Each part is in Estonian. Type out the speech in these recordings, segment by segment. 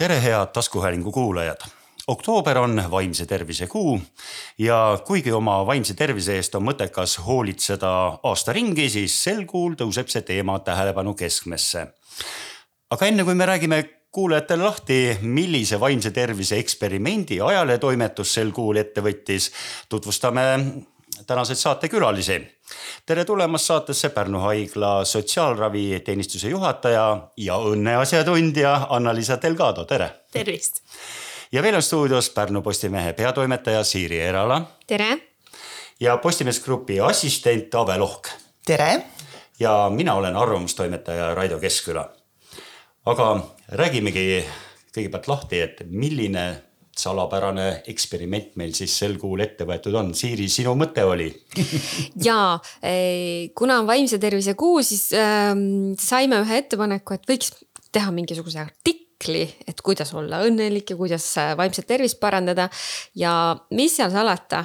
tere, head taskuhäälingu kuulajad oktoober on vaimse tervise kuu ja kuigi oma vaimse tervise eest on mõttekas hoolitseda aasta ringi, siis sel kuul tõuseb see teema tähelepanu keskmesse. aga enne kui me räägime kuulajatele lahti, millise vaimse tervise eksperimendi ajalehetoimetus sel kuul ette võttis, tutvustame tänaseid saatekülalisi. tere tulemast saatesse Pärnu haigla sotsiaalraviteenistuse juhataja ja õnneasjatundja Anna-Liisa Delgado, tere. tervist. ja veel on stuudios Pärnu Postimehe peatoimetaja Siiri Erala. tere. ja Postimees Grupi assistent Ave Lohk. tere. ja mina olen arvamustoimetaja Raido Keskküla. aga räägimegi kõigepealt lahti, et milline salapärane eksperiment meil siis sel kuul ette võetud on. Siiri, sinu mõte oli ja eh, kuna on vaimse tervise kuu, siis äh, saime ühe ettepaneku, et võiks teha mingisuguse artikli, et kuidas olla õnnelik ja kuidas äh, vaimset tervist parandada. ja mis seal salata,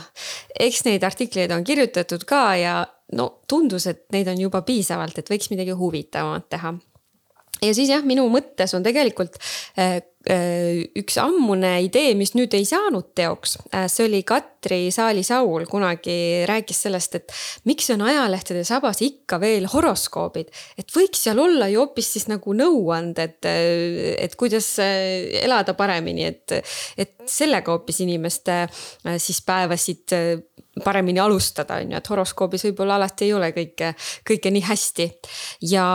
eks neid artikleid on kirjutatud ka ja no tundus, et neid on juba piisavalt, et võiks midagi huvitavamat teha ja siis jah, minu mõttes on tegelikult äh, üks ammune idee, mis nüüd ei saanud teoks. Äh, see oli Katri Saali-Saul kunagi rääkis sellest, et miks on ajalehtede sabas ikka veel horoskoobid. et võiks seal olla ju hoopis siis nagu nõuanded, et kuidas elada paremini, et, et sellega hoopis inimeste siis päevasid paremini alustada, on ju, et horoskoobis võib-olla alati ei ole kõike, kõike nii hästi. ja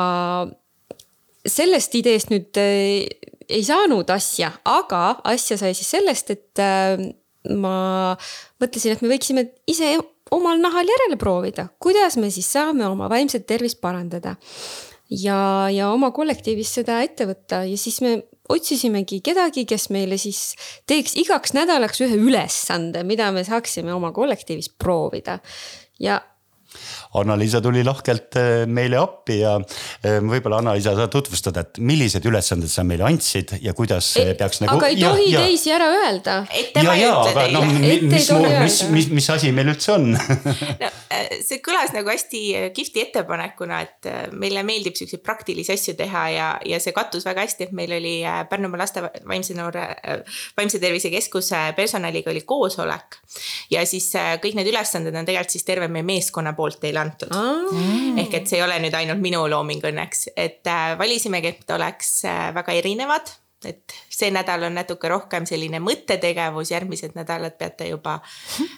sellest ideest nüüd äh, ei saanud asja, aga asja sai siis sellest, et äh, ma mõtlesin, et me võiksime ise omal nahal järele proovida, kuidas me siis saame oma vaimset tervist parandada. ja, ja oma kollektiivis seda ette võtta ja siis me otsisimegi kedagi, kes meile siis teeks igaks nädalaks ühe ülesande, mida me saaksime oma kollektiivis proovida. ja Anna-Liisa tuli lahkelt äh, meile appi ja äh, võib-olla Anna-Liisa sa tutvustad, et millised ülesanded sa meile andsid ja kuidas see peaks nagu. aga ei tohi ja, teisi ära öelda. ja, ja, aga noh, mis, mis, mis, mis, mis asi meil üldse on no, äh, see kõlas nagu hästi kihvti ettepanekuna, et meile meeldib siukseid praktilisi asju teha ja, ja see kattus väga hästi, et meil oli Pärnumaa laste vaimse noore, vaimse tervise keskuse personaliga oli koosolek. ja siis kõik need ülesanded on tegelikult siis terve meie meeskonna poolt teile antud. Mm.. ehk et see ei ole nüüd ainult minu looming õnneks, et äh, valisimegi, et oleks äh, väga erinevad et see nädal on natuke rohkem selline mõttetegevus, järgmised nädalad peate juba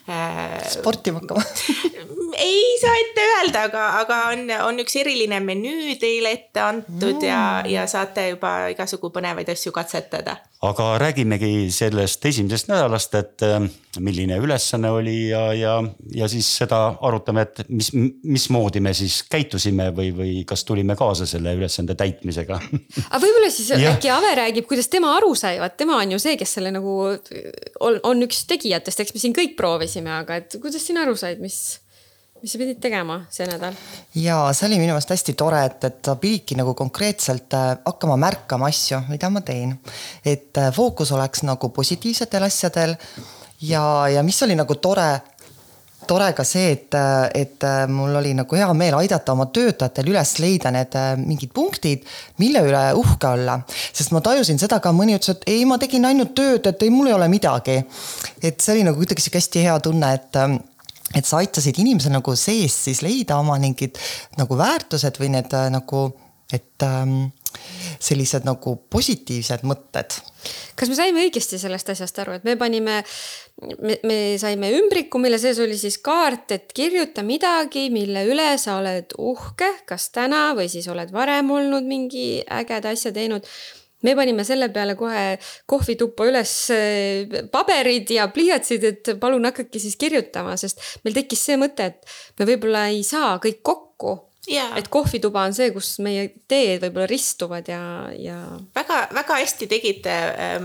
äh,. sportima hakkama ei saa ette öelda, aga, aga on, on üks eriline menüü teile ette antud mm. ja, ja saate juba igasugu põnevaid asju katsetada aga räägimegi sellest esimesest nädalast, et äh, milline ülesanne oli ja, ja, ja siis seda arutame, et mis, mismoodi me siis käitusime või, või kas tulime kaasa selle ülesande täitmisega. aga võib-olla siis äkki Ave räägib, kuidas tema aru sai, vaat tema on ju see, kes selle nagu on, on üks tegijatest, eks me siin kõik proovisime, aga et kuidas sina aru said, mis mis sa pidid tegema see nädal? ja see oli minu meelest hästi tore, et, et sa pididki nagu konkreetselt äh, hakkama märkama asju, mida ma teen. et äh, fookus oleks nagu positiivsetel asjadel ja, ja mis oli nagu tore tore ka see, et, et äh, mul oli nagu hea meel aidata oma töötajatel üles leida need mingid punktid, mille üle uhke olla. sest ma tajusin seda ka, mõni ütles, et ei, ma tegin ainult tööd, et ei, mul ei ole midagi. et see oli nagu kuidagi sihuke hästi hea tunne, et et sa aitasid inimesel nagu sees siis leida oma mingid nagu väärtused või need äh, nagu, et ähm, sellised nagu positiivsed mõtted. kas me saime õigesti sellest asjast aru, et me panime, me, me saime ümbriku, mille sees oli siis kaart, et kirjuta midagi, mille üle sa oled uhke, kas täna või siis oled varem olnud mingi ägeda asja teinud. Me panime selle peale kohe kohvituppa üles eh, paberid ja pliiatsid, et palun hakake siis kirjutama, sest meil tekkis see mõte, et me võib-olla ei saa kõik kokku Yeah. et kohvituba on see, kus meie teed võib-olla ristuvad ja, ja. väga-väga hästi tegite,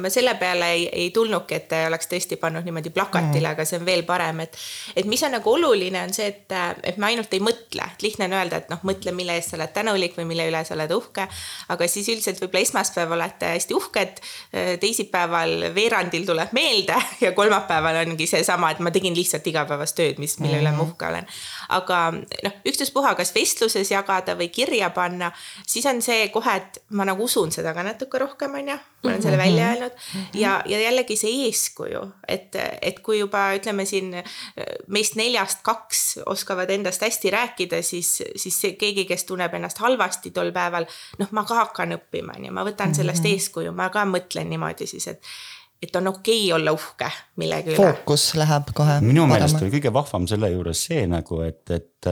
ma selle peale ei, ei tulnudki, et te oleks tõesti pannud niimoodi plakatile mm., aga see on veel parem, et. et mis on nagu oluline, on see, et, et me ainult ei mõtle, et lihtne on öelda, et noh, mõtle, mille eest sa oled tänulik või mille üle sa oled uhke. aga siis üldiselt võib-olla esmaspäeval olete hästi uhked, teisipäeval veerandil tuleb meelde ja kolmapäeval ongi seesama, et ma tegin lihtsalt igapäevast tööd, mis, mille mm. üle ma uhke olen. aga noh, ükstaspuha, kas vestlus vestluses jagada või kirja panna, siis on see kohe, et ma nagu usun seda ka natuke rohkem, on ju. ma olen selle välja öelnud ja, ja jällegi see eeskuju, et, et kui juba ütleme siin meist neljast kaks oskavad endast hästi rääkida, siis, siis see keegi, kes tunneb ennast halvasti tol päeval, noh, ma ka hakkan õppima, on ju, ma võtan sellest eeskuju, ma ka mõtlen niimoodi siis, et et on okei okay olla uhke millegi üle. fookus läheb kohe. minu meelest oli kõige vahvam selle juures see nagu, et, et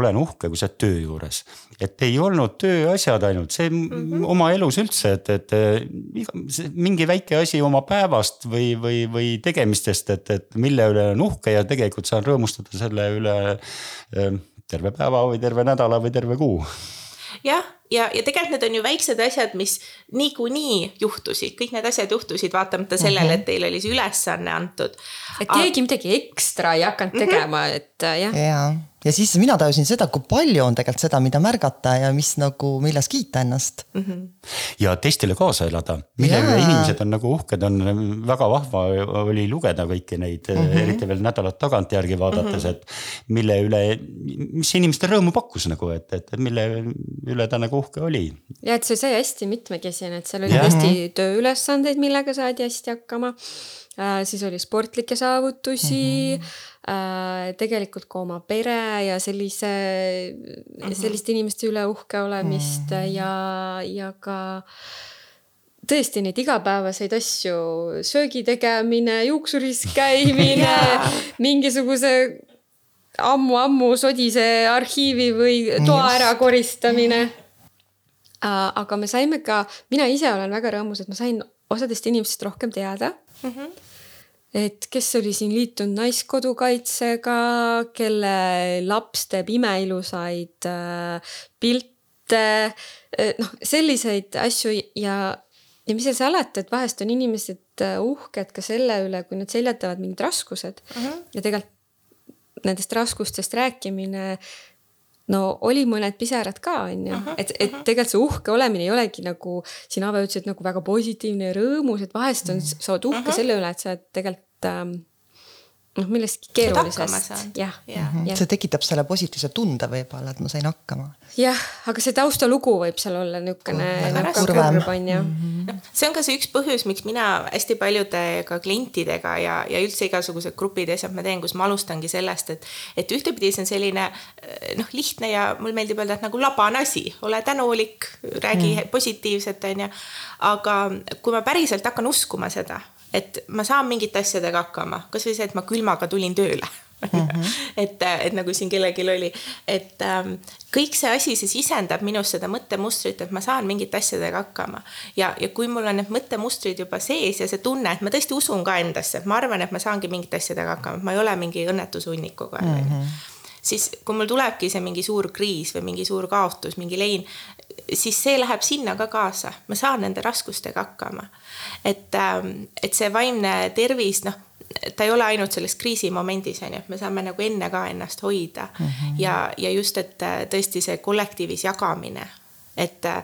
olen uhke, kui sa oled töö juures. et ei olnud tööasjad ainult, see mm -hmm. oma elus üldse, et, et iga, mingi väike asi oma päevast või, või, või tegemistest, et, et mille üle olen uhke ja tegelikult saan rõõmustada selle üle äh, terve päeva või terve nädala või terve kuu jah, ja, ja tegelikult need on ju väiksed asjad, mis niikuinii juhtusid, kõik need asjad juhtusid vaatamata sellele, mhm. et teile oli see ülesanne antud. et keegi midagi ekstra ei hakanud tegema, et äh, jah. ja, ja siis mina tajusin seda, kui palju on tegelikult seda, mida märgata ja mis nagu, milles kiita ennast mm. -hmm. ja teistele kaasa elada, mille üle inimesed on nagu uhked, on väga vahva oli lugeda kõiki neid mm, -hmm. eriti veel nädalat tagantjärgi vaadates mm, -hmm. et mille üle, mis inimestele rõõmu pakkus nagu, et, et mille üle ta nagu uhke oli. ja et see sai hästi mitmekesine, et seal oli ja. hästi tööülesandeid, millega saadi hästi hakkama äh,. siis oli sportlikke saavutusi mm. -hmm tegelikult ka oma pere ja sellise mm, -hmm. selliste inimeste üle uhke olemist mm -hmm. ja, ja ka tõesti neid igapäevaseid asju, söögi tegemine, juuksuris käimine yeah. mingisuguse ammu-ammu sodise arhiivi või toa ära koristamine. Äh, aga me saime ka, mina ise olen väga rõõmus, et ma sain osadest inimestest rohkem teada mm. -hmm et kes oli siin liitunud Naiskodukaitsega, kelle laps teeb imeilusaid äh, pilte, äh, noh, selliseid asju ja, ja mis seal salata, et vahest on inimesed äh, uhked ka selle üle, kui nad seljatavad mingid raskused uh -huh. ja tegelikult nendest raskustest rääkimine no oli mõned pisarad ka, on ju, et, et tegelikult see uhke olemine ei olegi nagu sina ütlesid nagu väga positiivne ja rõõmus, et vahest on, sa oled uhke uh -huh. selle üle, et sa oled tegelikult ähm, noh, millestki keerulisest. jah, jah. see tekitab selle positiivse tunde võib-olla, et ma sain hakkama. jah, aga see taustalugu võib seal olla niisugune nagu kurb on ju. Mhm. see on ka see üks põhjus, miks mina hästi paljude ka klientidega ja, ja üldse igasugused grupid ja asjad ma teen, kus ma alustangi sellest, et, et ühtepidi see on selline noh, lihtne ja mul meeldib öelda, et nagu labane asi, ole tänulik, räägi mm. positiivset, on ju. aga kui ma päriselt hakkan uskuma seda et ma saan mingite asjadega hakkama, kasvõi see, et ma külmaga tulin tööle mm. -hmm. et, et nagu siin kellelgi oli, et ähm, kõik see asi, see sisendab minus seda mõttemustrit, et ma saan mingite asjadega hakkama. ja, ja kui mul on need mõttemustrid juba sees ja see tunne, et ma tõesti usun ka endasse, et ma arvan, et ma saangi mingite asjadega hakkama, et ma ei ole mingi õnnetusunnikuga mm. -hmm siis kui mul tulebki see mingi suur kriis või mingi suur kaotus, mingi lein, siis see läheb sinna ka kaasa, ma saan nende raskustega hakkama et, ähm, et see vaimne tervis, noh, ta ei ole ainult selles kriisimomendis, on ju, et me saame nagu enne ka ennast hoida mm. -hmm. ja, ja just, et äh, tõesti see kollektiivis jagamine et, äh,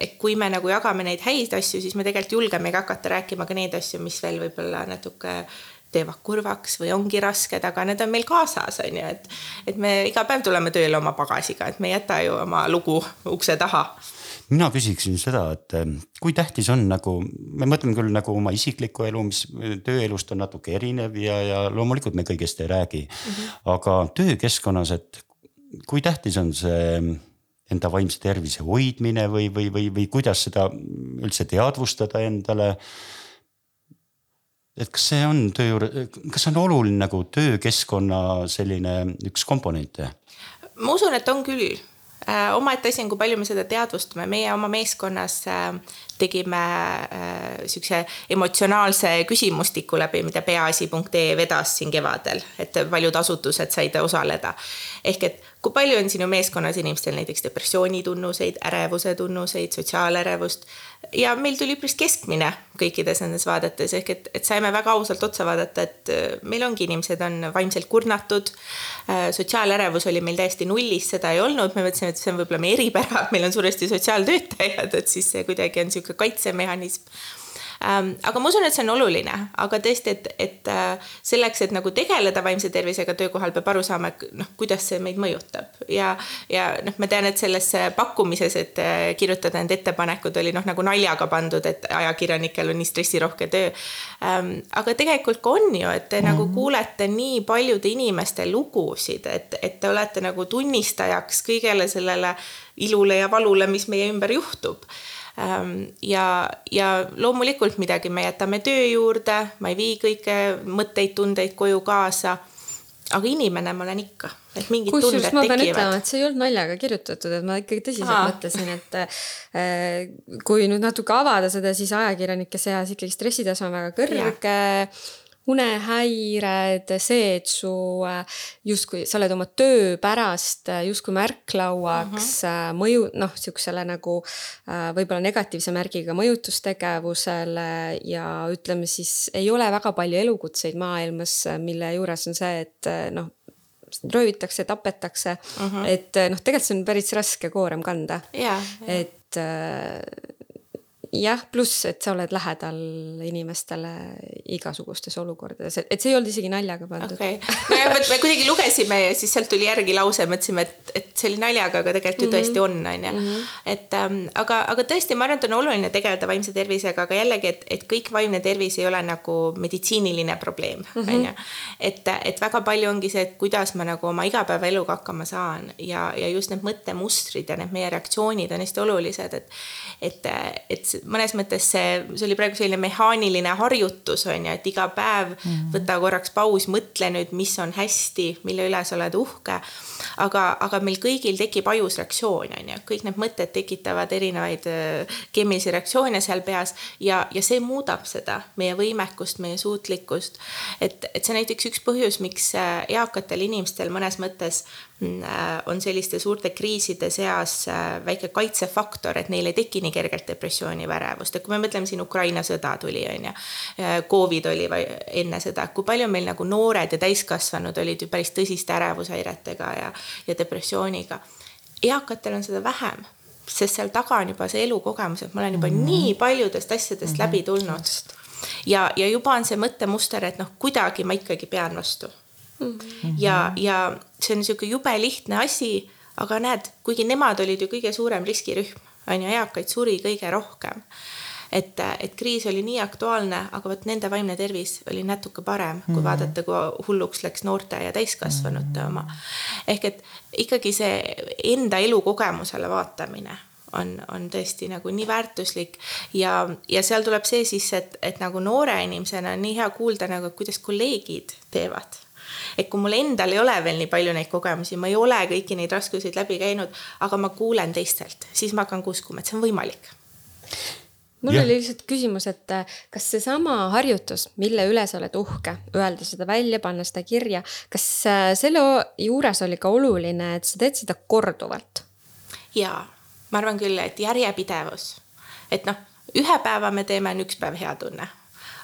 et kui me nagu jagame neid häid asju, siis me tegelikult julgemegi hakata rääkima ka neid asju, mis veel võib-olla natuke teevad kurvaks või ongi rasked, aga need on meil kaasas, on ju, et, et me iga päev tuleme tööle oma pagasiga, et me ei jäta ju oma lugu ukse taha mina küsiksin seda, et eh, kui tähtis on nagu, me mõtleme küll nagu oma isiklikku elu, mis tööelust on natuke erinev ja, ja loomulikult me kõigest ei räägi mm. -hmm. aga töökeskkonnas, et kui tähtis on see enda vaimse tervise hoidmine või, või, või, või kuidas seda üldse teadvustada endale et kas see on töö juures, kas see on oluline nagu töökeskkonna selline üks komponente? ma usun, et on küll Äh, omaette asi on, kui palju me seda teadvustame, meie oma meeskonnas äh, tegime äh, siukse emotsionaalse küsimustiku läbi, mida peaasi.ee vedas siin kevadel, et paljud asutused said osaleda. ehk et kui palju on sinu meeskonnas inimestel näiteks depressiooni tunnuseid, ärevuse tunnuseid, sotsiaalärevust ja meil tuli üpris keskmine kõikides nendes vaadetes ehk et, et saime väga ausalt otsa vaadata, et äh, meil ongi inimesed on vaimselt kurnatud. Äh, sotsiaalärevus oli meil täiesti nullis, seda ei olnud, me mõtlesime, et see on võib-olla meie eripära, meil on suuresti sotsiaaltöötajad, et siis see kuidagi on niisugune kaitsemehhanism. Aga ma usun, et see on oluline, aga tõesti, et, et äh, selleks, et nagu tegeleda vaimse tervisega töökohal, peab aru saama, noh, kuidas see meid mõjutab ja, ja noh, ma tean, et selles pakkumises, et äh, kirjutada need ettepanekud oli noh, nagu naljaga pandud, et ajakirjanikel on nii stressirohke töö ähm,. aga tegelikult ka on ju, et te mm -hmm. nagu kuulete nii paljude inimeste lugusid, et, et te olete nagu tunnistajaks kõigele sellele ilule ja valule, mis meie ümber juhtub ähm, ja, ja loomulikult midagi me jätame töö juurde, ma ei vii kõiki mõtteid, tundeid koju kaasa. aga inimene ma olen ikka, et mingid Kusjuures tunded ma pean tekivad. ütlema, et see ei olnud naljaga kirjutatud, et ma ikkagi tõsiselt Aa. mõtlesin, et äh, kui nüüd natuke avada seda, siis ajakirjanike seas ikkagi stressitase on väga kõrge unehäired, see, et su äh, justkui sa oled oma töö pärast äh, justkui märklauaks uh -huh. Äh, mõju, noh, sihukesele nagu võib-olla negatiivse märgiga mõjutustegevusele ja ütleme siis ei ole väga palju elukutseid maailmas, mille juures on see, et noh röövitakse, tapetakse uh, -huh. et noh, tegelikult see on päris raske koorem kanda yeah,. Yeah. et jah, pluss, et sa oled lähedal inimestele igasugustes olukordades, et see ei olnud isegi naljaga pandud. okei okay., vot me kuidagi lugesime ja siis sealt tuli järgi lause, mõtlesime, et, et see oli naljaga, aga tegelikult ju tõesti on, on ju. Mhm. et ähm, aga, aga tõesti, ma arvan, et on oluline tegeleda vaimse tervisega, aga jällegi, et, et kõik vaimne tervis ei ole nagu meditsiiniline probleem, mhm. on ju. et, et väga palju ongi see, et kuidas ma nagu oma igapäevaeluga hakkama saan ja, ja just need mõttemustrid ja need meie reaktsioonid on hästi olulised, et, et, et mõnes mõttes see, see oli praegu selline mehaaniline harjutus on ju, et iga päev mm -hmm. võta korraks paus, mõtle nüüd, mis on hästi, mille üle sa oled uhke. aga, aga meil kõigil tekib ajus reaktsioon on ju, kõik need mõtted tekitavad erinevaid äh, keemilisi reaktsioone seal peas ja, ja see muudab seda meie võimekust, meie suutlikkust. et, et see näiteks üks põhjus, miks äh, eakatel inimestel mõnes mõttes on selliste suurte kriiside seas äh, väike kaitsefaktor, et neil ei teki nii kergelt depressiooni värevust, et kui me mõtleme siin Ukraina sõda tuli, on ju. Covid oli enne seda, kui palju meil nagu noored ja täiskasvanud olid ju päris tõsiste ärevushäiretega ja, ja depressiooniga. eakatel on seda vähem sest seal taga on juba see elukogemus, et ma olen juba mm -hmm. nii paljudest asjadest mm -hmm. läbi tulnud. ja, ja juba on see mõttemuster, et noh, kuidagi ma ikkagi pean vastu mm. -hmm. ja, ja see on niisugune jube lihtne asi, aga näed, kuigi nemad olid ju kõige suurem riskirühm, on ju, eakaid suri kõige rohkem. et, et kriis oli nii aktuaalne, aga vot nende vaimne tervis oli natuke parem, kui mm -hmm. vaadata, kui hulluks läks noorte ja täiskasvanute mm -hmm. oma. ehk et ikkagi see enda elukogemusele vaatamine on, on tõesti nagu nii väärtuslik ja, ja seal tuleb see sisse, et, et nagu noore inimesena on nii hea kuulda nagu, kuidas kolleegid teevad et kui mul endal ei ole veel nii palju neid kogemusi, ma ei ole kõiki neid raskuseid läbi käinud, aga ma kuulen teistelt, siis ma hakkan ka uskuma, et see on võimalik mul yeah. oli lihtsalt küsimus, et äh, kas seesama harjutus, mille üle sa oled uhke, öelda seda välja, panna seda kirja, kas äh, selle juures oli ka oluline, et sa teed seda korduvalt? jaa, ma arvan küll, et järjepidevus, et noh, ühe päeva me teeme, on üks päev hea tunne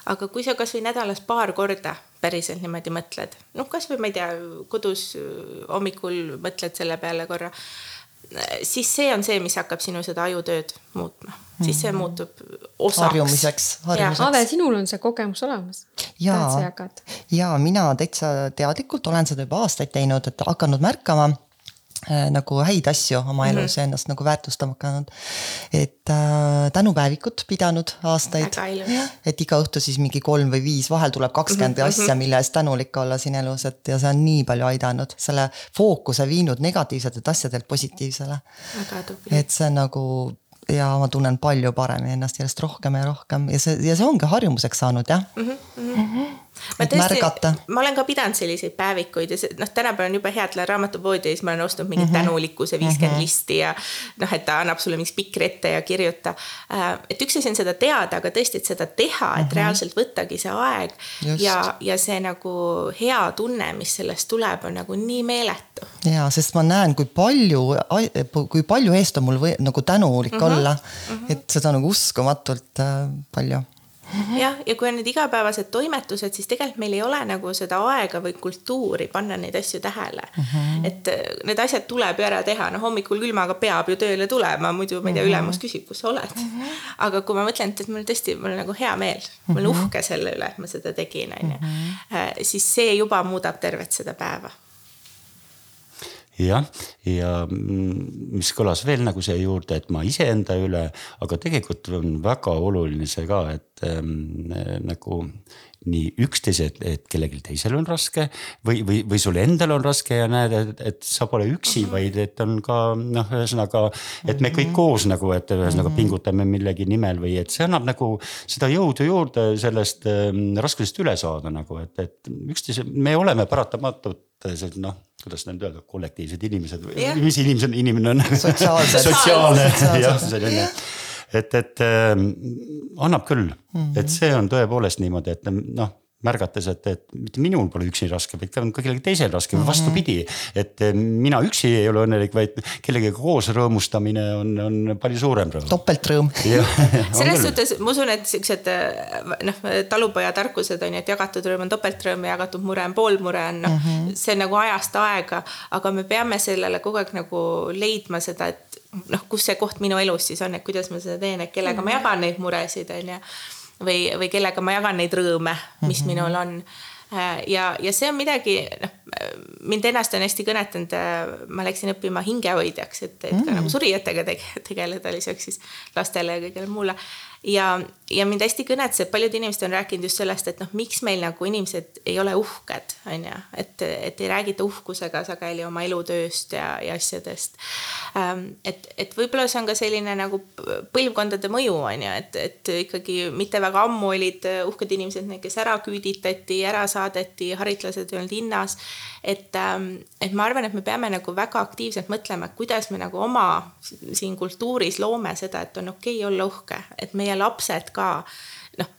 aga kui sa kasvõi nädalas paar korda päriselt niimoodi mõtled, noh, kasvõi ma ei tea, kodus äh, hommikul mõtled selle peale korra, siis see on see, mis hakkab sinu seda ajutööd muutma, siis see mhm. muutub osaks. harjumiseks, harjumiseks. Ave, sinul on see kogemus olemas. ja, ja mina täitsa teadlikult olen seda juba aastaid teinud, et hakanud märkama nagu häid asju oma elus mm -hmm. ja ennast nagu väärtustama hakanud. et äh, tänupäevikut pidanud aastaid. et iga õhtu siis mingi kolm või viis, vahel tuleb kakskümmend mm -hmm. asja, mille eest tänulik olla siin elus, et ja see on nii palju aidanud, selle fookuse viinud negatiivsetelt asjadelt positiivsele. et see on nagu ja ma tunnen palju paremini ennast järjest rohkem ja rohkem ja see, ja see ongi harjumuseks saanud jah mm. -hmm. Mm -hmm ma tõesti, ma olen ka pidanud selliseid päevikuid ja see noh, tänapäeval on jube hea, et lähen raamatupoodi ja siis ma olen ostnud mingit mm -hmm. tänulikkuse viiskümmend mm -hmm. listi ja noh, et ta annab sulle mingi spikri ette ja kirjuta. Äh, et üks asi on seda teada, aga tõesti, et seda teha, et mm -hmm. reaalselt võttagi see aeg Just. ja, ja see nagu hea tunne, mis sellest tuleb, on nagu nii meeletu. ja, sest ma näen, kui palju, kui palju eest on mul või, nagu tänulik mm -hmm. olla mm. -hmm. et seda nagu uskumatult äh, palju jah, ja kui on need igapäevased toimetused, siis tegelikult meil ei ole nagu seda aega või kultuuri panna neid asju tähele mm. -hmm. et äh, need asjad tuleb ju ära teha, noh hommikul külmaga peab ju tööle tulema, muidu ma ei tea, ülemus küsib, kus sa oled mm. -hmm. aga kui ma mõtlen, et mul tõesti, mul on nagu hea meel, ma olen uhke selle üle, et ma seda tegin, on ju, äh, siis see juba muudab tervet seda päeva jah, ja mis kõlas veel nagu siia juurde, et ma iseenda üle, aga tegelikult on väga oluline see ka, et ähm, nagu nii üksteise, et, et kellelgi teisel on raske või, või, või sul endal on raske ja näed, et, et sa pole üksi, vaid et on ka noh, ühesõnaga, et me kõik koos nagu, et ühesõnaga pingutame millegi nimel või et see annab nagu seda jõudu juurde sellest ähm, raskusest üle saada nagu, et, et üksteise, me oleme paratamatult noh, kuidas nüüd öelda, kollektiivsed inimesed või yeah. mis inimesed, inimene on? Sotsiaalne, sotsiaalne, et, et äh, annab küll. Mm, -hmm. et see on tõepoolest niimoodi, et noh märgates, et, et mitte minul pole üksi raske, vaid ka kellelgi teisel raske või mhm. vastupidi. et eh, mina üksi ei ole õnnelik, vaid kellegagi koos rõõmustamine on, on palju suurem rõõm. topeltrõõm selles suhtes ma usun, et siuksed eh, noh, talupojatarkused on ju, et jagatud rõõm on topeltrõõm ja jagatud mure on poolmure on noh mm -hmm., see on nagu ajast aega, aga me peame sellele kogu aeg nagu leidma seda, et noh, kus see koht minu elus siis on, et kuidas ma seda teen, et kellega mm -hmm. ma jagan neid muresid, on ju või, või kellega ma jagan neid rõõme, mis mm -hmm. minul on. Äh, ja, ja see on midagi, noh, mind ennast on hästi kõnetanud, äh, ma läksin õppima hingehoidjaks, et, et ka mm -hmm. nagu surijatega tegeleda lisaks siis lastele ja kõigele muule ja, ja mind hästi kõnetas, et paljud inimesed on rääkinud just sellest, et noh, miks meil nagu inimesed ei ole uhked, on ju, et, et ei räägita uhkusega sageli oma elutööst ja, ja asjadest. Ähm, et, et võib-olla see on ka selline nagu põlvkondade mõju, on ju, et, et ikkagi mitte väga ammu olid uhked inimesed, need, kes ära küüditati, ära saadeti, haritlased ei olnud linnas et, ähm, et ma arvan, et me peame nagu väga aktiivselt mõtlema, kuidas me nagu oma siin kultuuris loome seda, et on okei okay olla uhke, et meie lapsed ka noh,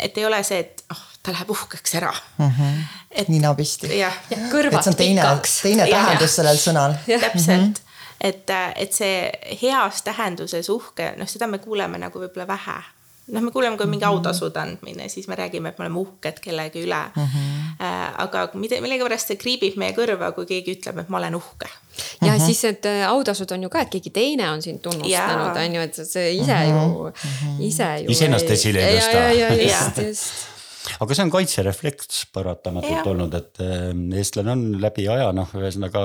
et ei ole see, et oh, ta läheb uhkeks ära mm. -hmm. et nina püsti. jah, kõrvad pikaks. teine tähendus sellel sõnal. täpselt mm, -hmm. et, et see heas tähenduses uhke, noh, seda me kuuleme nagu võib-olla vähe noh, me kuuleme, kui mingi mhm. autasude andmine, siis me räägime, et me oleme uhked kellegi üle mm. -hmm. aga mida, millegipärast see kriibib meie kõrva, kui keegi ütleb, et ma olen uhke. ja mm -hmm. siis need äh, autasud on ju ka, et keegi teine on sind tunnustanud, on ju, et see ise mm -hmm. ju, mhm. ise ju. iseennast esile ei tõsta. just, just aga see on kaitserefleks paratamatult ja. olnud, et ehm, eestlane on läbi aja noh, ühesõnaga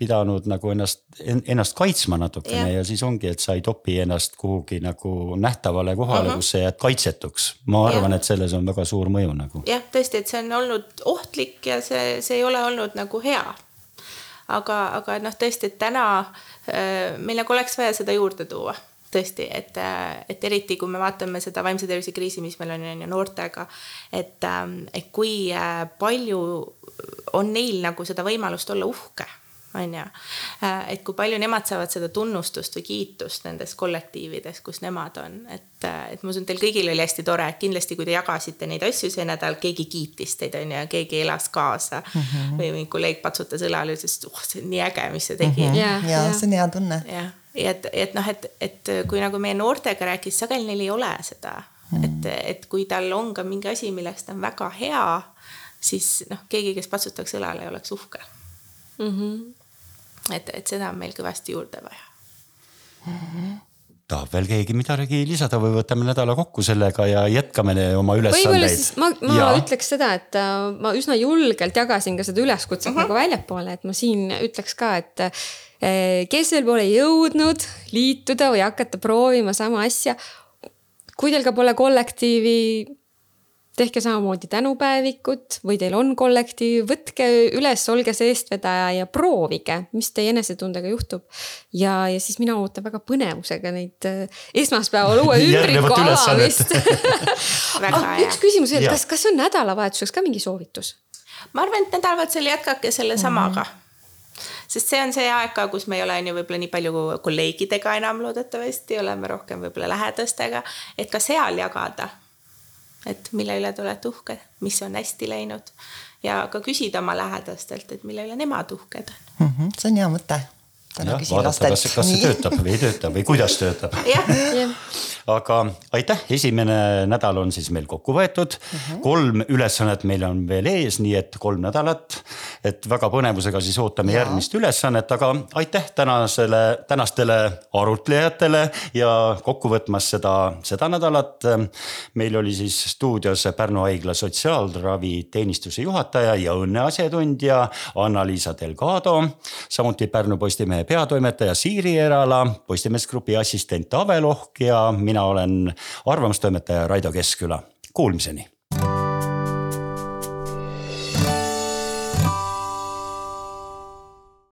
pidanud nagu ennast, ennast kaitsma natukene ja. ja siis ongi, et sa ei topi ennast kuhugi nagu nähtavale kohale uh, -huh. kus sa jääd kaitsetuks. ma arvan, et selles on väga suur mõju nagu. jah, tõesti, et see on olnud ohtlik ja see, see ei ole olnud nagu hea. aga, aga noh, tõesti, et täna äh, meil nagu oleks vaja seda juurde tuua tõesti, et, et eriti kui me vaatame seda vaimse tervise kriisi, mis meil on, on ju noortega, et, et kui äh, palju on neil nagu seda võimalust olla uhke on ju. Äh, et kui palju nemad saavad seda tunnustust või kiitust nendes kollektiivides, kus nemad on, et, et ma usun, teil kõigil oli hästi tore, et kindlasti, kui te jagasite neid asju see nädal, keegi kiitis teid, on ju, keegi elas kaasa mm. -hmm. või mingi kolleeg patsutas õlale, ütles, et oh, see on nii äge, mis sa tegid mm. -hmm. ja, ja, ja see on hea tunne. jah et, et noh, et, et kui nagu meie noortega rääkis, sageli neil ei ole seda mm., et, et kui tal on ka mingi asi, millest ta on väga hea, siis noh, keegi, kes patsutaks õlale, oleks uhke mm. -hmm. et, et seda on meil kõvasti juurde vaja mm. -hmm tahab veel keegi midagi lisada või võtame nädala kokku sellega ja jätkame oma ülesandeid? ma, ma ja. ütleks seda, et äh, ma üsna julgelt jagasin ka seda üleskutset uh -huh. nagu väljapoole, et ma siin ütleks ka, et kes veel pole jõudnud liituda või hakata proovima sama asja. kui teil ka pole kollektiivi, tehke samamoodi tänupäevikut või teil on kollektiiv, võtke üles, olge see eestvedaja ja proovige, mis teie enesetundega juhtub. ja, ja siis mina ootan väga põnevusega neid äh, esmaspäeval uue ümbriku avamist ah, üks küsimus veel, kas, kas on nädalavahetuseks ka mingi soovitus? ma arvan, et nädalavahetusel jätkake selle samaga mm. -hmm sest see on see aeg ka, kus me ei ole on ju võib-olla nii palju kolleegidega enam loodetavasti, oleme rohkem võib-olla lähedastega, et ka seal jagada. et mille üle te olete uhked, mis on hästi läinud ja ka küsida oma lähedastelt, et mille üle nemad uhked on mm. -hmm, see on hea mõte. jah, vaadata, kas, kas see töötab või ei tööta või kuidas töötab. jah aga aitäh, esimene nädal on siis meil kokku võetud uh. -huh. kolm ülesannet meil on veel ees, nii et kolm nädalat. et väga põnevusega siis ootame ja. järgmist ülesannet, aga aitäh tänasele, tänastele arutlejatele ja kokku võtmas seda, seda nädalat. meil oli siis stuudios Pärnu haigla sotsiaalraviteenistuse juhataja ja õnneasjatundja Anna-Liisa Delgado. samuti Pärnu Postimehe peatoimetaja Siiri Erala, Postimees Grupi assistent Ave Lohk ja mina olen arvamustoimetaja Raido Keskküla. Kuulmiseni